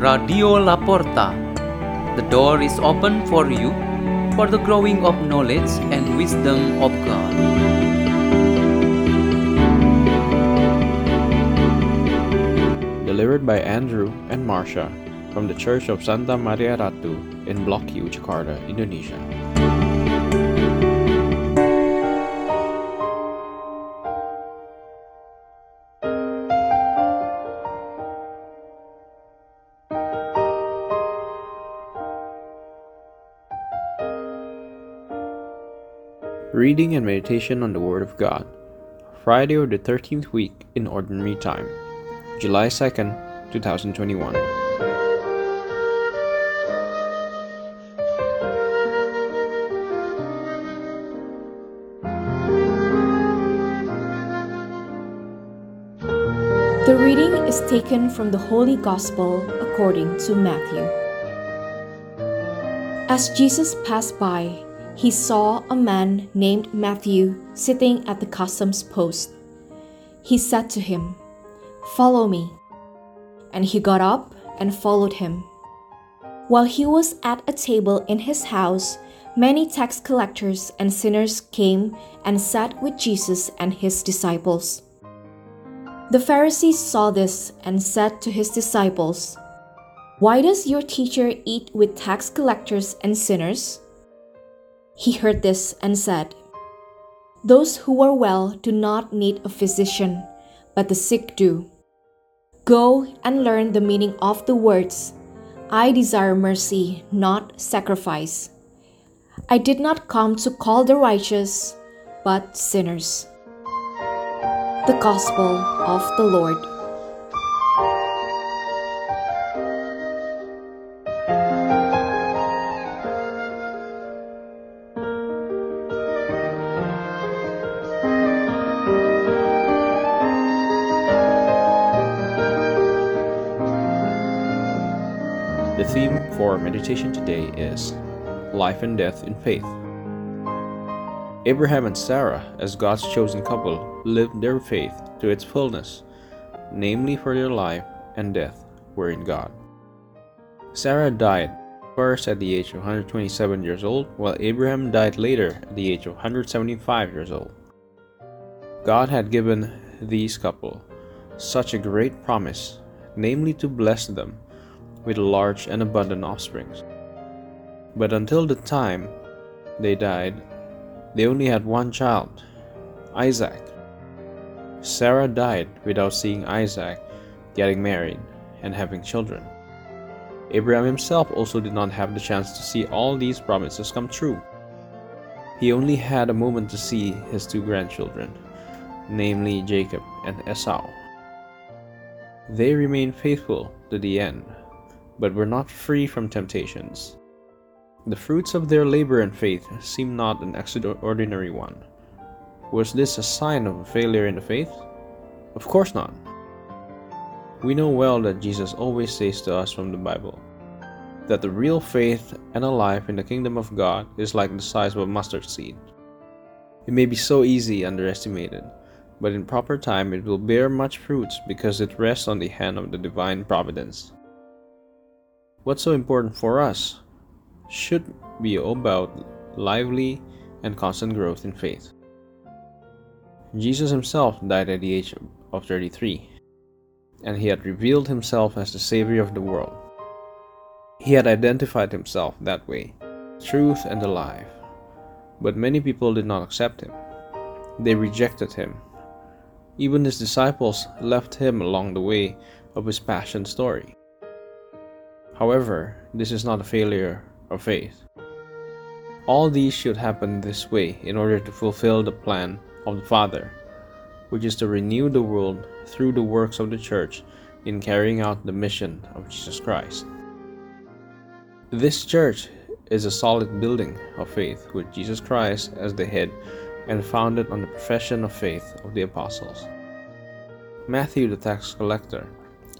Radio La Porta. The door is open for you for the growing of knowledge and wisdom of God. Delivered by Andrew and Marsha from the Church of Santa Maria Ratu in Block Q, Jakarta, Indonesia. Reading and Meditation on the Word of God. Friday of the 13th week in Ordinary Time, July 2nd, 2021. The reading is taken from the Holy Gospel according to Matthew. As Jesus passed by, he saw a man named Matthew sitting at the customs post. He said to him, Follow me. And he got up and followed him. While he was at a table in his house, many tax collectors and sinners came and sat with Jesus and his disciples. The Pharisees saw this and said to his disciples, Why does your teacher eat with tax collectors and sinners? He heard this and said, Those who are well do not need a physician, but the sick do. Go and learn the meaning of the words, I desire mercy, not sacrifice. I did not come to call the righteous, but sinners. The Gospel of the Lord. The theme for meditation today is Life and Death in Faith. Abraham and Sarah, as God's chosen couple, lived their faith to its fullness, namely for their life and death were in God. Sarah died first at the age of 127 years old, while Abraham died later at the age of 175 years old. God had given these couple such a great promise, namely to bless them with large and abundant offsprings. But until the time they died, they only had one child, Isaac. Sarah died without seeing Isaac getting married and having children. Abraham himself also did not have the chance to see all these promises come true. He only had a moment to see his two grandchildren, namely Jacob and Esau. They remained faithful to the end, but were not free from temptations. The fruits of their labor and faith seemed not an extraordinary one. Was this a sign of a failure in the faith? Of course not. We know well that Jesus always says to us from the Bible that the real faith and a life in the kingdom of God is like the size of a mustard seed. It may be so easy underestimated, but in proper time it will bear much fruits because it rests on the hand of the divine providence. What's so important for us should be about lively and constant growth in faith. Jesus himself died at the age of 33, and he had revealed himself as the Savior of the world. He had identified himself that way, truth and alive. But many people did not accept him. They rejected him. Even his disciples left him along the way of his passion story. However, this is not a failure of faith. All these should happen this way in order to fulfill the plan of the Father, which is to renew the world through the works of the Church in carrying out the mission of Jesus Christ. This church is a solid building of faith with Jesus Christ as the head and founded on the profession of faith of the apostles. Matthew, the tax collector,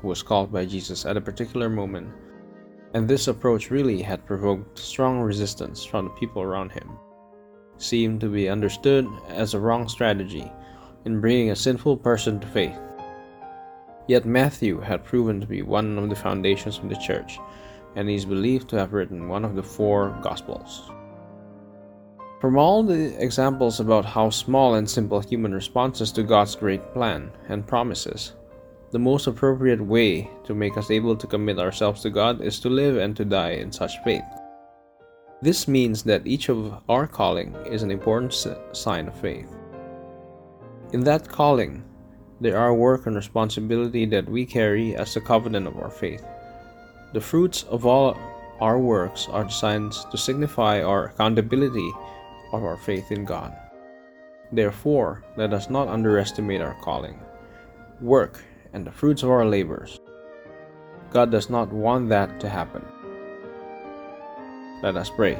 who was called by Jesus at a particular moment, and this approach really had provoked strong resistance from the people around him, seemed to be understood as a wrong strategy in bringing a sinful person to faith. Yet Matthew had proven to be one of the foundations of the church, and he is believed to have written one of the four Gospels. From all the examples about how small and simple human responses to God's great plan and promises, the most appropriate way to make us able to commit ourselves to God is to live and to die in such faith. This means that each of our calling is an important sign of faith. In that calling, there are work and responsibility that we carry as the covenant of our faith. The fruits of all our works are designed to signify our accountability of our faith in God. Therefore, let us not underestimate our calling, work, and the fruits of our labors. God does not want that to happen. Let us pray.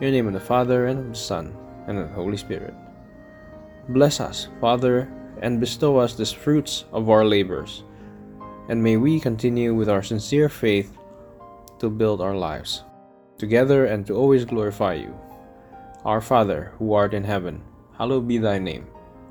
In the name of the Father, and of the Son, and of the Holy Spirit. Bless us, Father, and bestow us the fruits of our labors. And may we continue with our sincere faith to build our lives together and to always glorify you. Our Father, who art in heaven, hallowed be thy name.